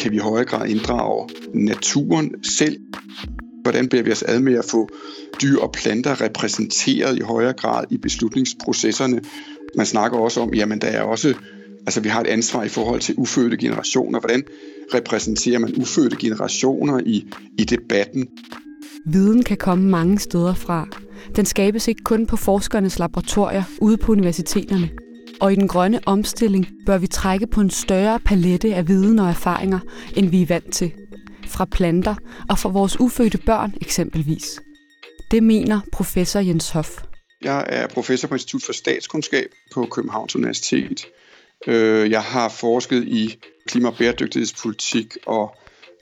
Kan vi i højere grad inddrage naturen selv? Hvordan bliver vi os ad med at få dyr og planter repræsenteret i højere grad i beslutningsprocesserne? Man snakker også om, jamen der er også Altså vi har et ansvar i forhold til ufødte generationer. Hvordan repræsenterer man ufødte generationer i, i debatten? Viden kan komme mange steder fra. Den skabes ikke kun på forskernes laboratorier ude på universiteterne. Og i den grønne omstilling bør vi trække på en større palette af viden og erfaringer, end vi er vant til. Fra planter og fra vores ufødte børn eksempelvis. Det mener professor Jens Hoff. Jeg er professor på Institut for Statskundskab på Københavns Universitet. Øh, jeg har forsket i klima- og bæredygtighedspolitik og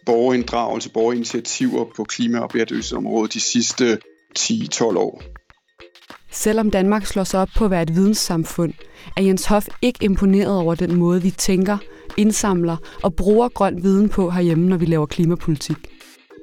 borgerinddragelse, borgerinitiativer på klima- og bæredygtighedsområdet de sidste 10-12 år. Selvom Danmark slår sig op på at være et videnssamfund, er Jens Hoff ikke imponeret over den måde, vi tænker, indsamler og bruger grøn viden på herhjemme, når vi laver klimapolitik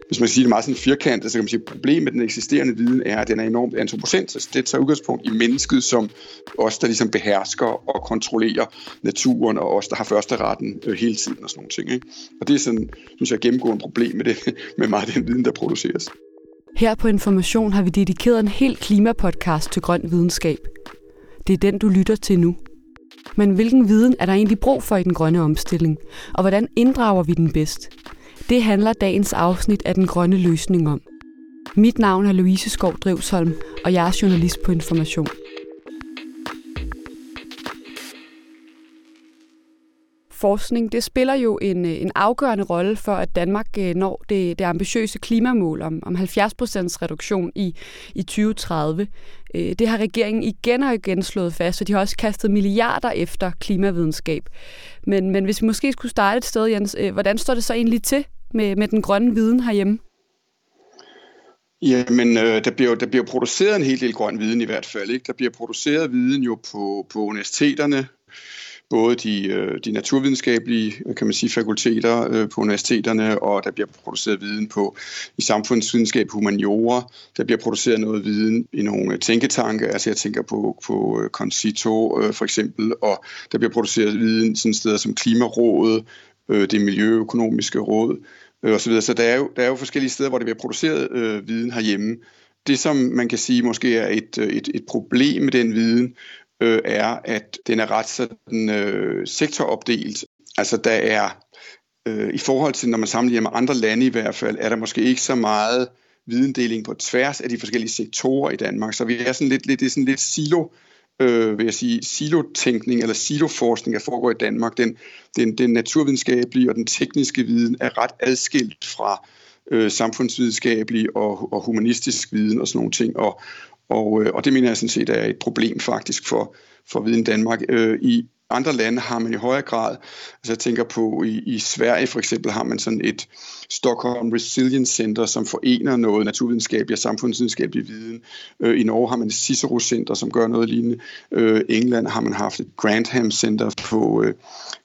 hvis man siger det meget sådan firkantet, så kan man sige, at problemet med den eksisterende viden er, at den er enormt antropocentrisk. Altså, det tager udgangspunkt i mennesket som os, der ligesom behersker og kontrollerer naturen, og os, der har første retten øh, hele tiden og sådan nogle ting. Ikke? Og det er sådan, synes jeg, gennemgående problem med, det, med meget af den viden, der produceres. Her på Information har vi dedikeret en hel klimapodcast til grøn videnskab. Det er den, du lytter til nu. Men hvilken viden er der egentlig brug for i den grønne omstilling? Og hvordan inddrager vi den bedst? Det handler dagens afsnit af Den Grønne Løsning om. Mit navn er Louise Skov Drivsholm, og jeg er journalist på Information. Forskning det spiller jo en, øh, en afgørende rolle for, at Danmark øh, når det, det ambitiøse klimamål om, om 70% reduktion i, i 2030. Øh, det har regeringen igen og igen slået fast, og de har også kastet milliarder efter klimavidenskab. Men, men hvis vi måske skulle starte et sted, Jens, hvordan står det så egentlig til med, med den grønne viden herhjemme? Jamen, øh, der, bliver, der bliver produceret en hel del grøn viden i hvert fald. Ikke? Der bliver produceret viden jo på, på universiteterne, både de, øh, de naturvidenskabelige øh, kan man sige, fakulteter øh, på universiteterne, og der bliver produceret viden på i samfundsvidenskab, humaniora. Der bliver produceret noget viden i nogle tænketanke, altså jeg tænker på, på Concito for eksempel, og der bliver produceret viden sådan steder som Klimarådet, det miljøøkonomiske råd øh, osv. Så der er, jo, der er jo forskellige steder, hvor det bliver produceret øh, viden herhjemme. Det, som man kan sige måske er et, et, et problem med den viden, øh, er, at den er ret sådan øh, sektoropdelt. Altså der er, øh, i forhold til når man sammenligner med andre lande i hvert fald, er der måske ikke så meget videndeling på tværs af de forskellige sektorer i Danmark. Så vi er sådan lidt, lidt, det er sådan lidt silo øh, vil jeg sige, silotænkning eller siloforskning, der foregår i Danmark. Den, den, den naturvidenskabelige og den tekniske viden er ret adskilt fra øh, samfundsvidenskabelig og, og humanistisk viden og sådan nogle ting. Og, og, øh, og det mener jeg sådan set er et problem faktisk for, for viden Danmark. Øh, I andre lande har man i højere grad, altså jeg tænker på i, i Sverige for eksempel har man sådan et Stockholm Resilience Center, som forener noget naturvidenskabelig og samfundsvidenskabelig viden. Øh, I Norge har man et Cicero Center, som gør noget lignende. Øh, England har man haft et Grantham Center på øh,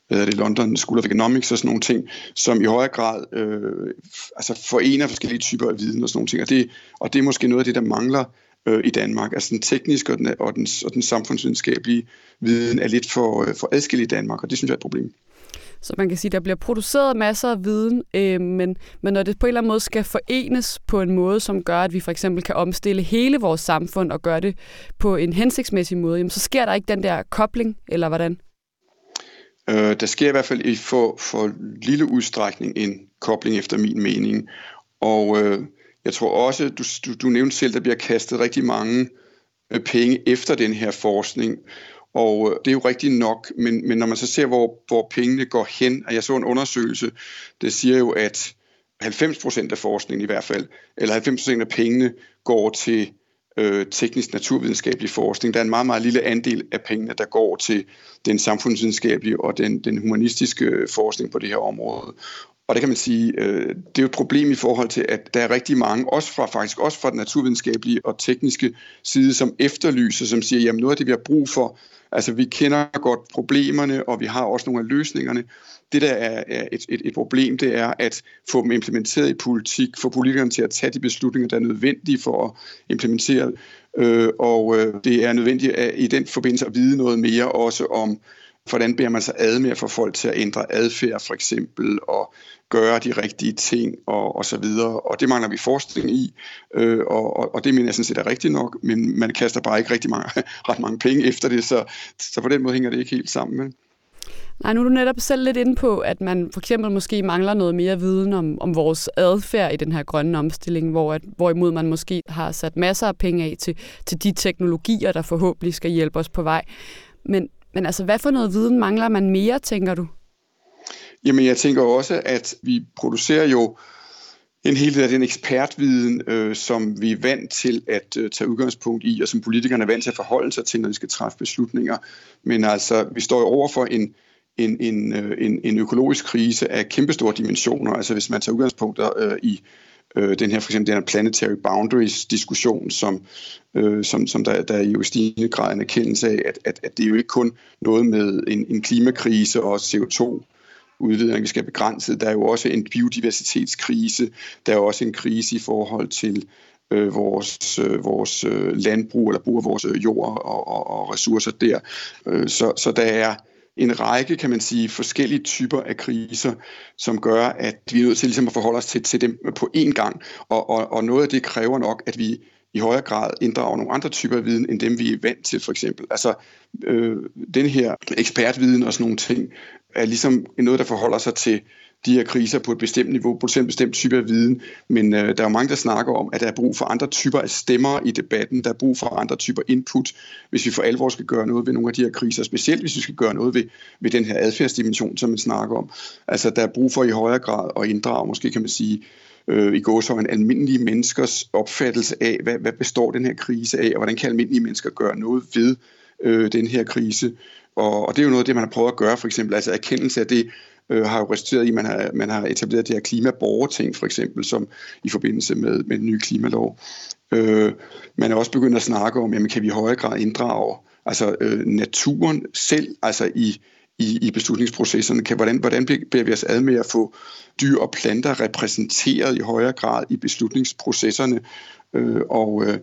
hvad er det, London School of Economics og sådan nogle ting, som i højere grad øh, altså forener forskellige typer af viden og sådan nogle ting. Og det, og det er måske noget af det, der mangler øh, i Danmark. Altså den tekniske og den, og den, og den samfundsvidenskabelige viden er lidt for, øh, for adskilt i Danmark, og det synes jeg er et problem. Så man kan sige, at der bliver produceret masser af viden, øh, men, men når det på en eller anden måde skal forenes på en måde, som gør, at vi for eksempel kan omstille hele vores samfund og gøre det på en hensigtsmæssig måde, jamen, så sker der ikke den der kobling, eller hvordan? Øh, der sker i hvert fald i for, for lille udstrækning en kobling efter min mening. Og øh, jeg tror også, du, du, du nævnte selv, der bliver kastet rigtig mange øh, penge efter den her forskning. Og øh, det er jo rigtigt nok, men, men når man så ser, hvor, hvor pengene går hen, og jeg så en undersøgelse, det siger jo, at 90% af forskningen i hvert fald, eller 90% af pengene går til øh, teknisk naturvidenskabelig forskning. Der er en meget, meget lille andel af pengene, der går til den samfundsvidenskabelige og den, den humanistiske øh, forskning på det her område. Og det kan man sige, øh, det er jo et problem i forhold til, at der er rigtig mange, også fra faktisk også fra den naturvidenskabelige og tekniske side, som efterlyser, som siger, jamen noget af det, vi har brug for, altså vi kender godt problemerne, og vi har også nogle af løsningerne. Det, der er, er et, et, et problem, det er at få dem implementeret i politik, få politikerne til at tage de beslutninger, der er nødvendige for at implementere øh, og øh, det er nødvendigt at, i den forbindelse at vide noget mere også om, hvordan beder man sig ad med at få folk til at ændre adfærd for eksempel, og gøre de rigtige ting og, og så videre. Og det mangler vi forskning i, øh, og, og, og det mener jeg sådan set er rigtigt nok, men man kaster bare ikke rigtig mange, ret mange penge efter det, så, så på den måde hænger det ikke helt sammen. Men. Nej, nu er du netop selv lidt inde på, at man for eksempel måske mangler noget mere viden om, om vores adfærd i den her grønne omstilling, hvor at, hvorimod man måske har sat masser af penge af til, til de teknologier, der forhåbentlig skal hjælpe os på vej. Men, men altså, hvad for noget viden mangler man mere, tænker du? Jamen, jeg tænker også, at vi producerer jo en hel del af den ekspertviden, øh, som vi er vant til at øh, tage udgangspunkt i, og som politikerne er vant til at forholde sig til, når de skal træffe beslutninger. Men altså, vi står jo over for en, en, en, øh, en, en økologisk krise af kæmpestore dimensioner. Altså hvis man tager udgangspunkt øh, i øh, den her for eksempel den her planetary boundaries diskussion, som, øh, som, som der, der er jo i stigende grad en erkendelse af, at, at, at det er jo ikke kun noget med en, en klimakrise og CO2 udledning, vi skal begrænse. Der er jo også en biodiversitetskrise. Der er også en krise i forhold til øh, vores, øh, vores øh, landbrug eller brug af vores jord og, og, og ressourcer der. Øh, så, så der er en række, kan man sige, forskellige typer af kriser, som gør, at vi er nødt til ligesom at forholde os til, til dem på én gang. Og, og, og noget af det kræver nok, at vi i højere grad inddrager nogle andre typer af viden, end dem vi er vant til, for eksempel. Altså, øh, den her ekspertviden og sådan nogle ting, er ligesom noget, der forholder sig til de her kriser på et bestemt niveau, på en bestemt type af viden, men øh, der er jo mange, der snakker om, at der er brug for andre typer af stemmer i debatten, der er brug for andre typer input, hvis vi for alvor skal gøre noget ved nogle af de her kriser, specielt hvis vi skal gøre noget ved, ved den her adfærdsdimension, som man snakker om. Altså, der er brug for i højere grad at inddrage, måske kan man sige, øh, i gåsøjne almindelige menneskers opfattelse af, hvad, hvad består den her krise af, og hvordan kan almindelige mennesker gøre noget ved øh, den her krise. Og, og det er jo noget af det, man har prøvet at gøre, for eksempel, altså erkendelse af det, øh, har jo resulteret i, at man har, man har etableret det her klimaborgerting, for eksempel, som i forbindelse med, med den nye klimalov. Øh, man er også begyndt at snakke om, jamen kan vi i højere grad inddrage altså, øh, naturen selv, altså i, i, i beslutningsprocesserne. Kan, hvordan, hvordan beder vi os ad med at få dyr og planter repræsenteret i højere grad i beslutningsprocesserne? Øh, og øh,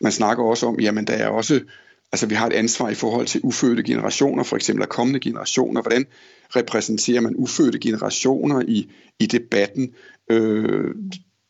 man snakker også om, jamen der er også Altså vi har et ansvar i forhold til ufødte generationer, for eksempel kommende generationer. Hvordan repræsenterer man ufødte generationer i, i debatten? Øh,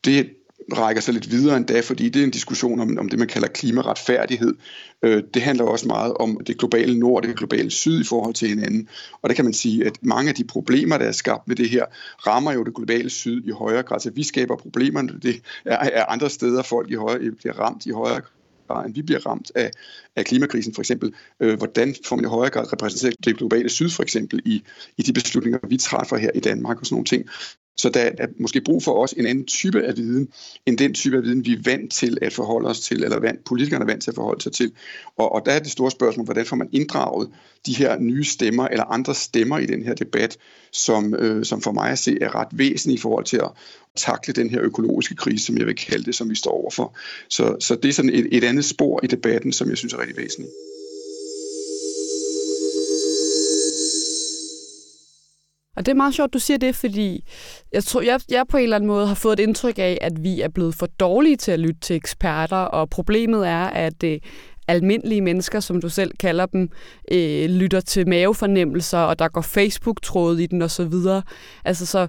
det rækker sig lidt videre end da, fordi det er en diskussion om, om det, man kalder klimaretfærdighed. Øh, det handler også meget om det globale nord og det globale syd i forhold til hinanden. Og der kan man sige, at mange af de problemer, der er skabt med det her, rammer jo det globale syd i højere grad. Så vi skaber problemerne, det er, er andre steder, folk i højere, bliver ramt i højere bare end vi bliver ramt af, af klimakrisen for eksempel. Øh, hvordan får man i højere grad repræsenteret det globale syd for eksempel i, i de beslutninger, vi træffer her i Danmark og sådan nogle ting. Så der er måske brug for os en anden type af viden, end den type af viden, vi er vant til at forholde os til, eller vant, politikerne er vant til at forholde sig til. Og, og der er det store spørgsmål, hvordan får man inddraget de her nye stemmer, eller andre stemmer i den her debat, som, øh, som for mig at se er ret væsentlige i forhold til at takle den her økologiske krise, som jeg vil kalde det, som vi står overfor. Så, så det er sådan et, et andet spor i debatten, som jeg synes er rigtig væsentligt. Og det er meget sjovt, du siger det, fordi jeg tror, jeg, jeg på en eller anden måde har fået et indtryk af, at vi er blevet for dårlige til at lytte til eksperter, og problemet er, at øh, almindelige mennesker, som du selv kalder dem, øh, lytter til mavefornemmelser, og der går Facebook-tråd i den og så videre. Altså så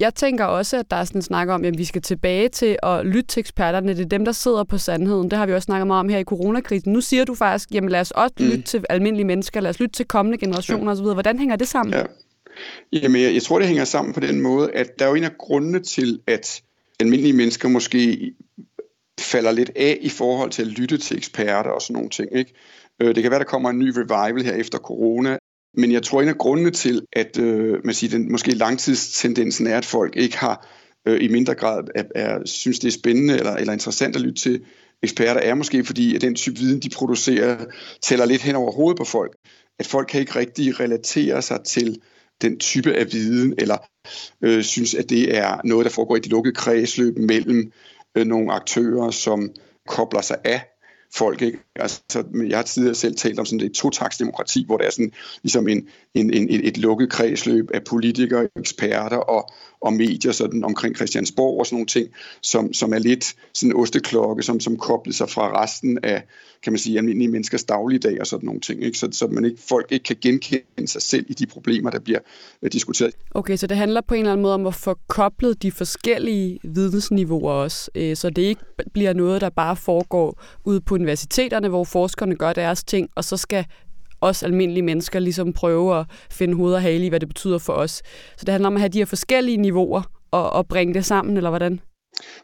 jeg tænker også, at der er sådan en snak om, at vi skal tilbage til at lytte til eksperterne. Det er dem, der sidder på sandheden. Det har vi også snakket meget om her i coronakrisen. Nu siger du faktisk, jamen lad os også mm. lytte til almindelige mennesker, lad os lytte til kommende generationer ja. osv. Hvordan hænger det sammen? Ja. Jamen, jeg, jeg tror, det hænger sammen på den måde, at der er jo en af grundene til, at almindelige mennesker måske falder lidt af i forhold til at lytte til eksperter og sådan nogle ting. Ikke? Øh, det kan være, der kommer en ny revival her efter corona, men jeg tror, en af grundene til, at øh, man siger, den måske langtidstendensen er, at folk ikke har øh, i mindre grad er, er, synes, det er spændende eller, eller interessant at lytte til eksperter, er måske fordi, at den type viden, de producerer, tæller lidt hen over hovedet på folk. At folk kan ikke rigtig relatere sig til den type af viden, eller øh, synes, at det er noget, der foregår i det lukkede kredsløb mellem øh, nogle aktører, som kobler sig af folk. Ikke? Altså, jeg har tidligere selv talt om sådan et totaksdemokrati, hvor der er sådan, ligesom en, en, en, et, lukket kredsløb af politikere, eksperter og, og medier sådan omkring Christiansborg og sådan nogle ting, som, som er lidt sådan en osteklokke, som, som kobler sig fra resten af, kan man sige, almindelige menneskers dagligdag og sådan nogle ting, ikke? Så, så man ikke, folk ikke kan genkende sig selv i de problemer, der bliver uh, diskuteret. Okay, så det handler på en eller anden måde om at få koblet de forskellige vidensniveauer også, øh, så det ikke bliver noget, der bare foregår ude på universiteterne, hvor forskerne gør deres ting, og så skal os almindelige mennesker ligesom prøve at finde hoved og hale i, hvad det betyder for os. Så det handler om at have de her forskellige niveauer og, og bringe det sammen, eller hvordan?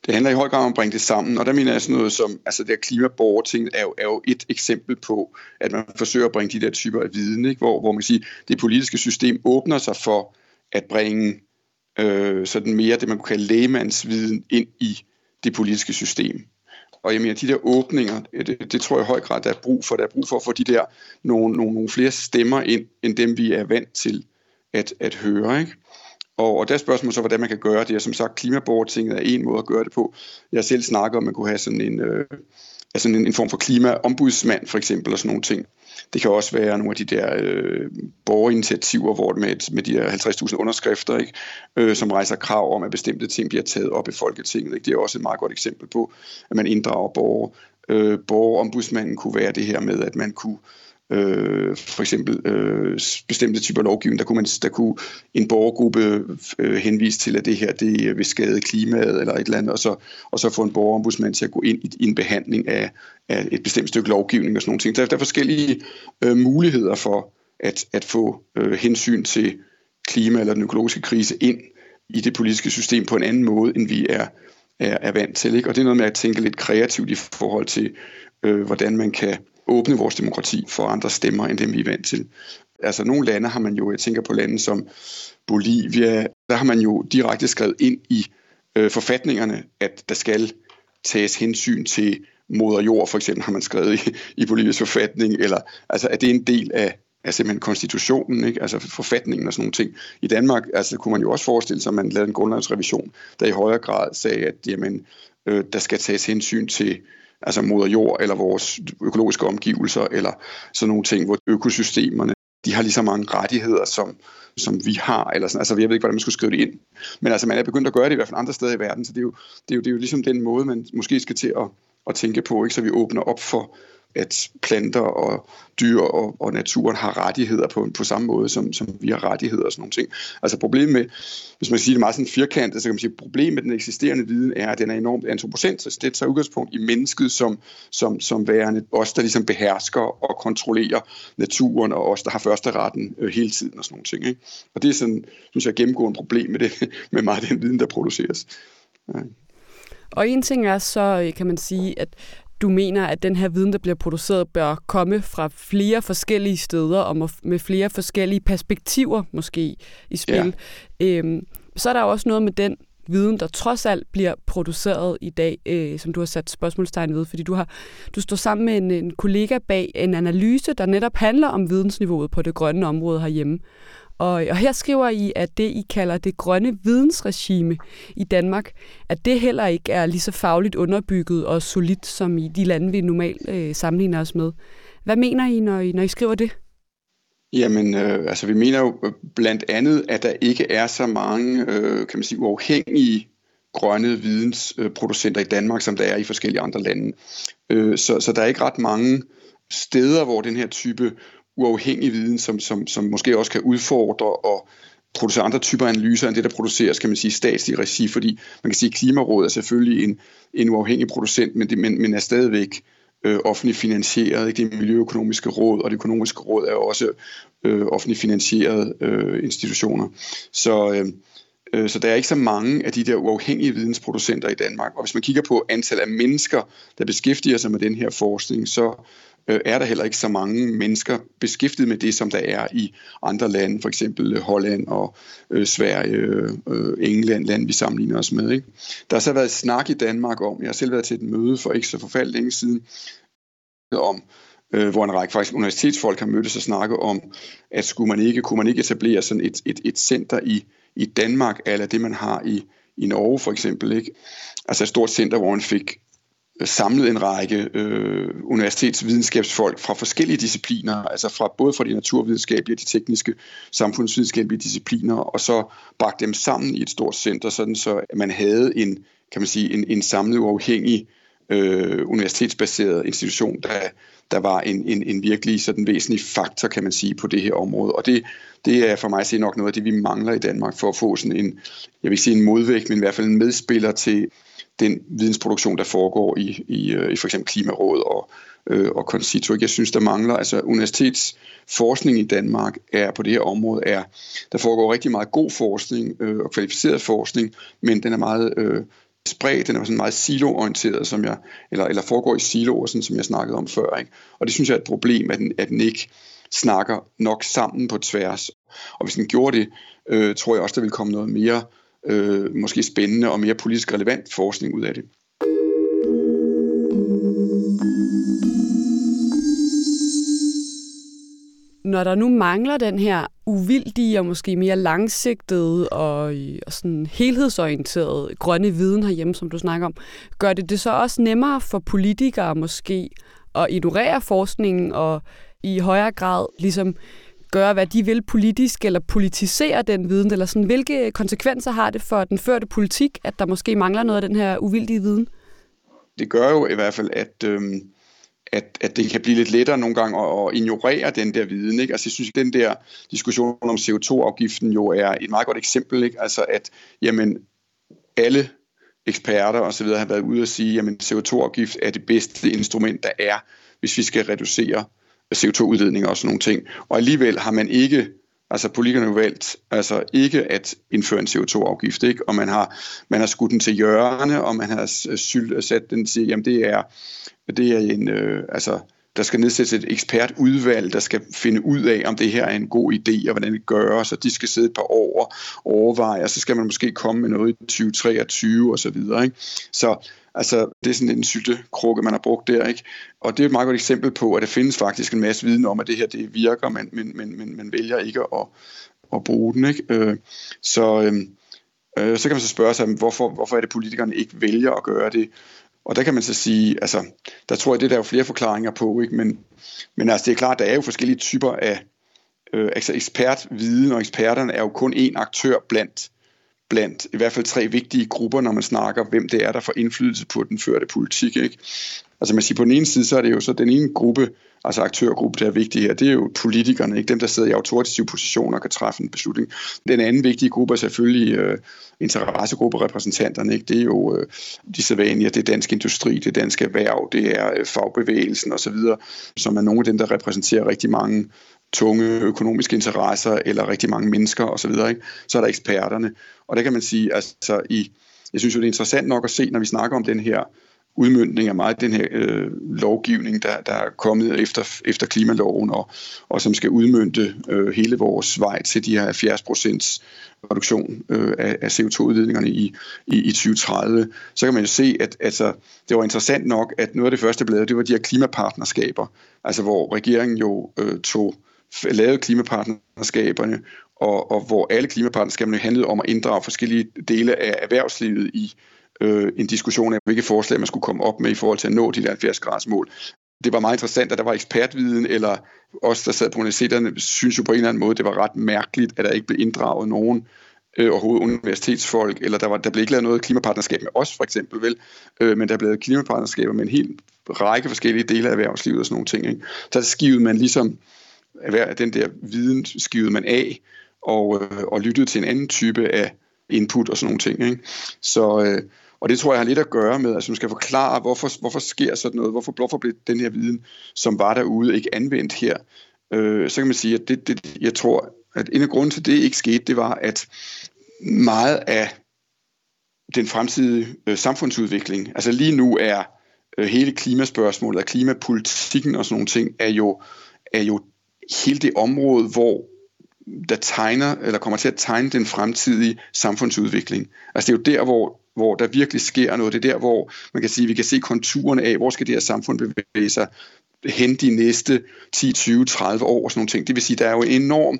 Det handler i høj grad om at bringe det sammen, og der mener jeg sådan noget som, altså det her klimaborgerting er jo, er jo et eksempel på, at man forsøger at bringe de der typer af viden, ikke? Hvor, hvor man kan sige, det politiske system åbner sig for at bringe øh, sådan mere det, man kunne kalde lægemandsviden ind i det politiske system. Og jeg mener, de der åbninger, øh, det, det tror jeg i høj grad, der er brug for. Der er brug for at få de der nogle, nogle, nogle flere stemmer ind, end dem vi er vant til at, at høre. Ikke? Og, og der er spørgsmålet så, hvordan man kan gøre det. Og som sagt, klimaborgertinget er en måde at gøre det på. Jeg selv snakker om, at man kunne have sådan en, øh, altså en, en form for klimaombudsmand for eksempel, og sådan nogle ting. Det kan også være nogle af de der øh, borgerinitiativer, hvor med, med de her 50.000 underskrifter, ikke, øh, som rejser krav om, at bestemte ting bliver taget op i Folketinget. Ikke? Det er også et meget godt eksempel på, at man inddrager borgere. Øh, borgerombudsmanden kunne være det her med, at man kunne øh, Øh, for eksempel øh, bestemte typer lovgivning, der kunne, man, der kunne en borgergruppe øh, henvise til, at det her det vil skade klimaet eller et eller andet, og så, og så få en borgerombudsmand til at gå ind i, i en behandling af, af et bestemt stykke lovgivning og sådan nogle ting. Der, der er forskellige øh, muligheder for at, at få øh, hensyn til klima eller den økologiske krise ind i det politiske system på en anden måde, end vi er, er, er vant til. Ikke? Og det er noget med at tænke lidt kreativt i forhold til, øh, hvordan man kan åbne vores demokrati for andre stemmer, end dem vi er vant til. Altså nogle lande har man jo, jeg tænker på lande som Bolivia, der har man jo direkte skrevet ind i øh, forfatningerne, at der skal tages hensyn til moder jord, for eksempel har man skrevet i, i Bolivias forfatning, eller altså at det er en del af, af simpelthen konstitutionen, ikke? altså forfatningen og sådan nogle ting. I Danmark altså, kunne man jo også forestille sig, at man lavede en grundlovsrevision, der i højere grad sagde, at jamen, øh, der skal tages hensyn til altså moder jord eller vores økologiske omgivelser eller sådan nogle ting, hvor økosystemerne de har lige så mange rettigheder, som, som vi har. Eller sådan. Altså, jeg ved ikke, hvordan man skulle skrive det ind. Men altså, man er begyndt at gøre det i hvert fald andre steder i verden, så det er jo, det er jo, det er jo ligesom den måde, man måske skal til at, at tænke på, ikke? så vi åbner op for, at planter og dyr og, og naturen har rettigheder på, på samme måde, som, som vi har rettigheder og sådan nogle ting. Altså problemet med, hvis man siger det meget sådan firkantet, så kan man sige, at problemet med den eksisterende viden er, at den er enormt antropocentrisk. Altså det tager udgangspunkt i mennesket som, som, som værende os, der ligesom behersker og kontrollerer naturen, og os, der har første retten øh, hele tiden og sådan nogle ting. Ikke? Og det er sådan, synes jeg, gennemgående problem med, det, med meget af den viden, der produceres. Ja. Og en ting er så, øh, kan man sige, at du mener, at den her viden, der bliver produceret, bør komme fra flere forskellige steder og med flere forskellige perspektiver måske i spil. Ja. Øhm, så er der også noget med den viden, der trods alt bliver produceret i dag, øh, som du har sat spørgsmålstegn ved, fordi du har du står sammen med en, en kollega bag en analyse, der netop handler om vidensniveauet på det grønne område herhjemme. Og, og her skriver I, at det, I kalder det grønne vidensregime i Danmark, at det heller ikke er lige så fagligt underbygget og solidt som i de lande, vi normalt øh, sammenligner os med. Hvad mener I, når I, når I skriver det? Jamen, øh, altså vi mener jo øh, blandt andet, at der ikke er så mange, øh, kan man sige, uafhængige grønne vidensproducenter i Danmark, som der er i forskellige andre lande. Øh, så, så der er ikke ret mange steder, hvor den her type uafhængig viden, som, som, som måske også kan udfordre og producere andre typer analyser end det, der produceres, kan man sige, statslig regi, fordi man kan sige, at Klimarådet er selvfølgelig en, en uafhængig producent, men, det, men, men er stadigvæk øh, offentligt finansieret. Ikke? Det miljøøkonomiske råd og det økonomiske råd er også øh, offentligt finansierede øh, institutioner. Så, øh, øh, så der er ikke så mange af de der uafhængige vidensproducenter i Danmark. Og hvis man kigger på antal af mennesker, der beskæftiger sig med den her forskning, så øh, er der heller ikke så mange mennesker beskæftiget med det, som der er i andre lande, for eksempel øh, Holland og øh, Sverige, øh, England, land vi sammenligner os med. Ikke? Der har så været snak i Danmark om, jeg har selv været til et møde for ikke så forfærdeligt længe siden, om øh, hvor en række faktisk universitetsfolk har mødtes og snakket om, at skulle man ikke, kunne man ikke etablere sådan et, et, et center i, i Danmark, eller det man har i, i Norge for eksempel, ikke? Altså et stort center, hvor man fik samlet en række øh, universitetsvidenskabsfolk fra forskellige discipliner, altså fra både fra de naturvidenskabelige og de tekniske samfundsvidenskabelige discipliner, og så bragt dem sammen i et stort center, sådan så man havde en, kan man sige, en, en samlet uafhængig øh, universitetsbaseret institution, der, der var en, en, en virkelig sådan væsentlig faktor, kan man sige, på det her område. Og det, det er for mig at se nok noget af det, vi mangler i Danmark for at få sådan en, jeg vil ikke sige en modvægt, men i hvert fald en medspiller til den vidensproduktion, der foregår i, i, øh, i for eksempel Klimarådet og, øh, og Concito. Jeg synes, der mangler, altså universitetsforskning i Danmark er på det her område, er, der foregår rigtig meget god forskning øh, og kvalificeret forskning, men den er meget øh, spredt, den er sådan meget siloorienteret, som jeg, eller, eller foregår i siloer, sådan som jeg snakkede om før. Ikke? Og det synes jeg er et problem, at den, at den ikke snakker nok sammen på tværs. Og hvis den gjorde det, øh, tror jeg også, der vil komme noget mere øh, måske spændende og mere politisk relevant forskning ud af det. Når der nu mangler den her uvildige og måske mere langsigtede og, og sådan helhedsorienterede grønne viden herhjemme, som du snakker om, gør det det så også nemmere for politikere måske at ignorere forskningen og i højere grad ligesom gøre, hvad de vil politisk, eller politisere den viden, eller sådan, hvilke konsekvenser har det for den førte politik, at der måske mangler noget af den her uvildige viden? Det gør jo i hvert fald, at, øhm, at, at det kan blive lidt lettere nogle gange at, at ignorere den der viden. Ikke? Altså, jeg synes, at den der diskussion om CO2-afgiften jo er et meget godt eksempel. Ikke? Altså, at jamen, alle eksperter og så videre har været ude og sige, at CO2-afgift er det bedste instrument, der er, hvis vi skal reducere CO2-udledning og sådan nogle ting. Og alligevel har man ikke, altså politikerne valgt, altså ikke at indføre en CO2-afgift, ikke? og man har, man har skudt den til hjørne, og man har sat den til, jamen det er, det er en, øh, altså der skal nedsættes et ekspertudvalg, der skal finde ud af, om det her er en god idé, og hvordan det gøres, og de skal sidde et par år og overveje, og så skal man måske komme med noget i 2023 og så videre. Ikke? Så Altså, det er sådan en syltekrukke, man har brugt der, ikke? Og det er et meget godt eksempel på, at der findes faktisk en masse viden om, at det her det virker, men, men, men, men man vælger ikke at, at bruge den, ikke? Øh, så, øhm, øh, så kan man så spørge sig, hvorfor, hvorfor er det, politikerne ikke vælger at gøre det? Og der kan man så sige, altså, der tror jeg, det der er jo flere forklaringer på, ikke? Men, men altså, det er klart, der er jo forskellige typer af øh, altså ekspertviden, og eksperterne er jo kun én aktør blandt blandt i hvert fald tre vigtige grupper, når man snakker, hvem det er, der får indflydelse på den førte politik. Ikke? Altså man siger, på den ene side, så er det jo så den ene gruppe, altså aktørgruppe, der er vigtig her, det er jo politikerne, ikke dem, der sidder i autoritative positioner og kan træffe en beslutning. Den anden vigtige gruppe er selvfølgelig øh, interessegrupperepræsentanterne, ikke? det er jo øh, de sædvanlige, det er dansk industri, det er dansk erhverv, det er øh, fagbevægelsen osv., som er nogle af dem, der repræsenterer rigtig mange tunge økonomiske interesser eller rigtig mange mennesker osv., ikke? så er der eksperterne. Og der kan man sige, altså i, jeg synes jo, det er interessant nok at se, når vi snakker om den her udmyndning af meget den her øh, lovgivning, der, der er kommet efter, efter klimaloven, og, og som skal udmynde øh, hele vores vej til de her 70 procents reduktion øh, af, af CO2-udledningerne i, i, i 2030, så kan man jo se, at altså, det var interessant nok, at noget af det første, blad, det var de her klimapartnerskaber, altså hvor regeringen jo øh, tog lavet klimapartnerskaberne, og, og hvor alle klimapartnerskaberne handlede om at inddrage forskellige dele af erhvervslivet i øh, en diskussion af, hvilke forslag man skulle komme op med i forhold til at nå de der 70 graders mål. Det var meget interessant, at der var ekspertviden, eller os, der sad på universiteterne, synes jo på en eller anden måde, det var ret mærkeligt, at der ikke blev inddraget nogen øh, overhovedet universitetsfolk, eller der, var, der blev ikke lavet noget klimapartnerskab med os for eksempel, vel, øh, men der blev lavet klimapartnerskaber med en hel række forskellige dele af erhvervslivet og sådan nogle ting. Ikke? Så skivede man ligesom hver den der viden skivede man af, og, øh, og lyttede til en anden type af input og sådan nogle ting. Ikke? Så, øh, og det tror jeg har lidt at gøre med, at altså, man skal forklare, hvorfor, hvorfor sker sådan noget, hvorfor, hvorfor blev den her viden, som var derude, ikke anvendt her. Øh, så kan man sige, at det, det, jeg tror, at en af grunden til, det ikke skete, det var, at meget af den fremtidige øh, samfundsudvikling, altså lige nu er øh, hele klimaspørgsmålet og klimapolitikken og sådan nogle ting, er jo, er jo hele det område, hvor der tegner, eller kommer til at tegne den fremtidige samfundsudvikling. Altså det er jo der, hvor, hvor der virkelig sker noget. Det er der, hvor man kan sige, vi kan se konturerne af, hvor skal det her samfund bevæge sig hen de næste 10, 20, 30 år og sådan nogle ting. Det vil sige, der er jo en enorm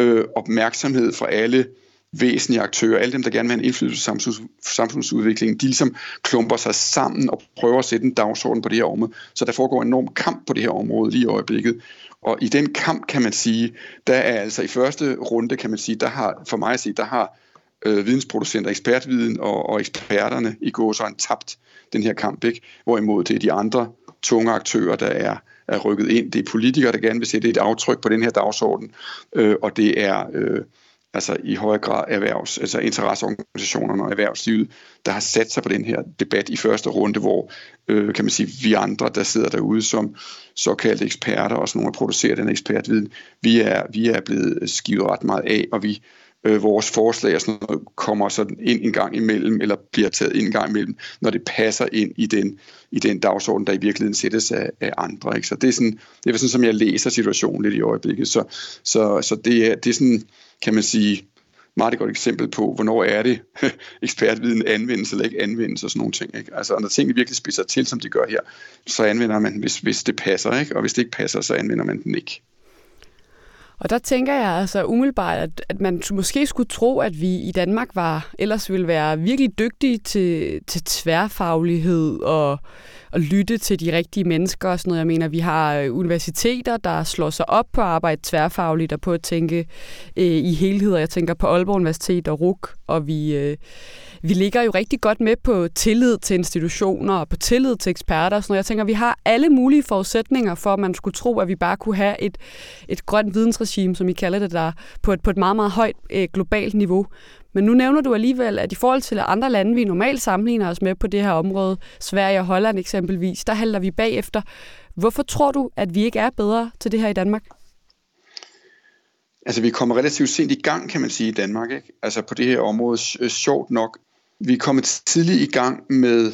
øh, opmærksomhed fra alle væsentlige aktører, alle dem, der gerne vil have en indflydelse på samfundsudviklingen, de ligesom klumper sig sammen og prøver at sætte en dagsorden på det her område. Så der foregår en enorm kamp på det her område lige i øjeblikket. Og i den kamp, kan man sige, der er altså i første runde, kan man sige, der har, for mig at sige, der har øh, vidensproducenter, ekspertviden og, og eksperterne i går så en tabt den her kamp, ikke? Hvorimod det er de andre tunge aktører, der er, er rykket ind. Det er politikere, der gerne vil sætte et aftryk på den her dagsorden, øh, og det er øh, altså i høj grad erhvervs, altså interesseorganisationerne og erhvervslivet, der har sat sig på den her debat i første runde, hvor øh, kan man sige, vi andre, der sidder derude som såkaldte eksperter, og nogle, der producerer den ekspertviden, vi er, vi er blevet skivet ret meget af, og vi øh, vores forslag og sådan noget, kommer sådan ind en gang imellem, eller bliver taget ind en gang imellem, når det passer ind i den, i den dagsorden, der i virkeligheden sættes af, af andre. Ikke? Så det er, sådan, det er sådan, som jeg læser situationen lidt i øjeblikket. Så, så, så det, er, det er sådan, kan man sige, meget godt eksempel på, hvornår er det ekspertviden anvendes eller ikke anvendes og sådan nogle ting. Ikke? Altså, når tingene virkelig spidser til, som de gør her, så anvender man, hvis, hvis det passer, ikke? og hvis det ikke passer, så anvender man den ikke. Og der tænker jeg altså umiddelbart, at, at man måske skulle tro, at vi i Danmark var ellers ville være virkelig dygtige til, til tværfaglighed og, og lytte til de rigtige mennesker og sådan noget. Jeg mener, vi har øh, universiteter, der slår sig op på at arbejde tværfagligt og på at tænke øh, i helheder. Jeg tænker på Aalborg Universitet og RUK, og vi... Øh, vi ligger jo rigtig godt med på tillid til institutioner og på tillid til eksperter og sådan noget. Jeg tænker, vi har alle mulige forudsætninger for, at man skulle tro, at vi bare kunne have et, et grønt vidensregime, som I kalder det der, på et, på et meget, meget højt øh, globalt niveau. Men nu nævner du alligevel, at i forhold til andre lande, vi normalt sammenligner os med på det her område, Sverige og Holland eksempelvis, der halter vi bagefter. Hvorfor tror du, at vi ikke er bedre til det her i Danmark? Altså, vi kommer relativt sent i gang, kan man sige, i Danmark. Ikke? Altså, på det her område, sjovt nok, vi er kommet tidligt i gang med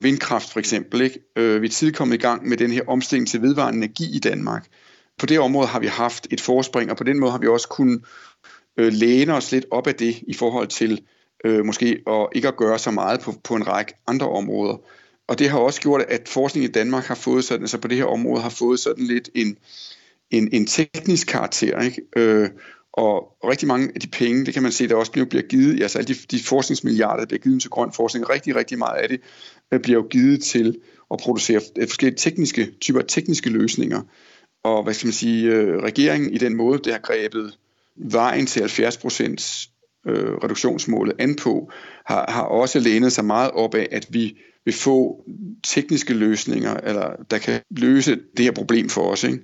vindkraft for eksempel. Ikke? Øh, vi er tidligt kommet i gang med den her omstilling til vedvarende energi i Danmark. På det område har vi haft et forspring, og på den måde har vi også kunnet øh, læne os lidt op af det i forhold til øh, måske at ikke at gøre så meget på, på en række andre områder. Og det har også gjort, at forskning i Danmark har fået sådan, altså på det her område har fået sådan lidt en, en, en teknisk karakter. Ikke? Øh, og rigtig mange af de penge, det kan man se, der også bliver givet, altså alle de, de forskningsmilliarder, der bliver givet til grøn forskning, rigtig, rigtig meget af det øh, bliver jo givet til at producere øh, forskellige tekniske, typer tekniske løsninger. Og hvad skal man sige, øh, regeringen i den måde, det har grebet vejen til 70 procents øh, reduktionsmålet an på, har, har også lænet sig meget op af, at vi vil få tekniske løsninger, eller der kan løse det her problem for os. Ikke?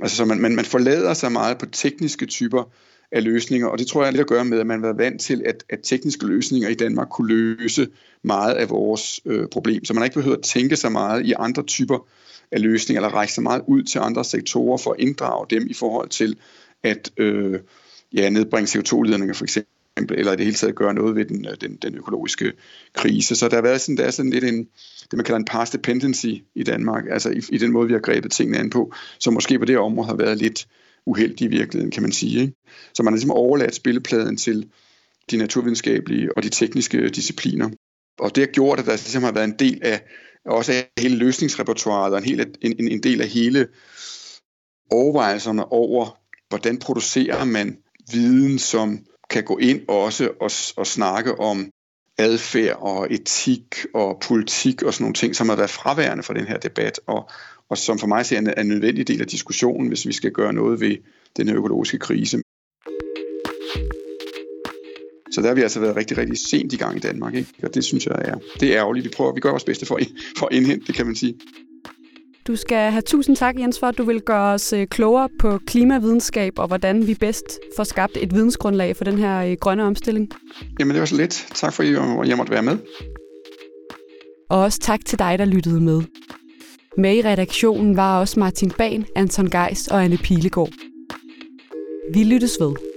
Altså, så man, man, man forlader sig meget på tekniske typer af løsninger, og det tror jeg har lidt at gøre med, at man har været vant til, at, at tekniske løsninger i Danmark kunne løse meget af vores øh, problem. Så man har ikke behøvet at tænke så meget i andre typer af løsninger, eller række så meget ud til andre sektorer for at inddrage dem i forhold til at øh, ja, nedbringe CO2-ledninger for eksempel eller i det hele taget gøre noget ved den, øh, den, den økologiske krise. Så der har været sådan, der er sådan lidt en, det man kalder en past dependency i Danmark, altså i, i den måde, vi har grebet tingene an på, som måske på det område har været lidt uheldig i virkeligheden, kan man sige. Ikke? Så man har ligesom overladt spillepladen til de naturvidenskabelige og de tekniske discipliner. Og det har gjort, at der ligesom har været en del af også af hele løsningsrepertoireet, og en, hel, en, en del af hele overvejelserne over, hvordan producerer man viden, som kan gå ind også og, og snakke om adfærd og etik og politik og sådan nogle ting, som har været fraværende for den her debat, og, og som for mig ser en, en nødvendig del af diskussionen, hvis vi skal gøre noget ved den her økologiske krise. Så der har vi altså været rigtig, rigtig sent i gang i Danmark, ikke? og det synes jeg er, det er ærgerligt. Vi prøver, vi gør vores bedste for, for at indhente det, kan man sige. Du skal have tusind tak, Jens, for at du vil gøre os øh, klogere på klimavidenskab og hvordan vi bedst får skabt et vidensgrundlag for den her øh, grønne omstilling. Jamen, det var så lidt. Tak for, at jeg måtte være med. Og også tak til dig, der lyttede med. Med i redaktionen var også Martin Ban, Anton Geis og Anne Pilegaard. Vi lyttes ved.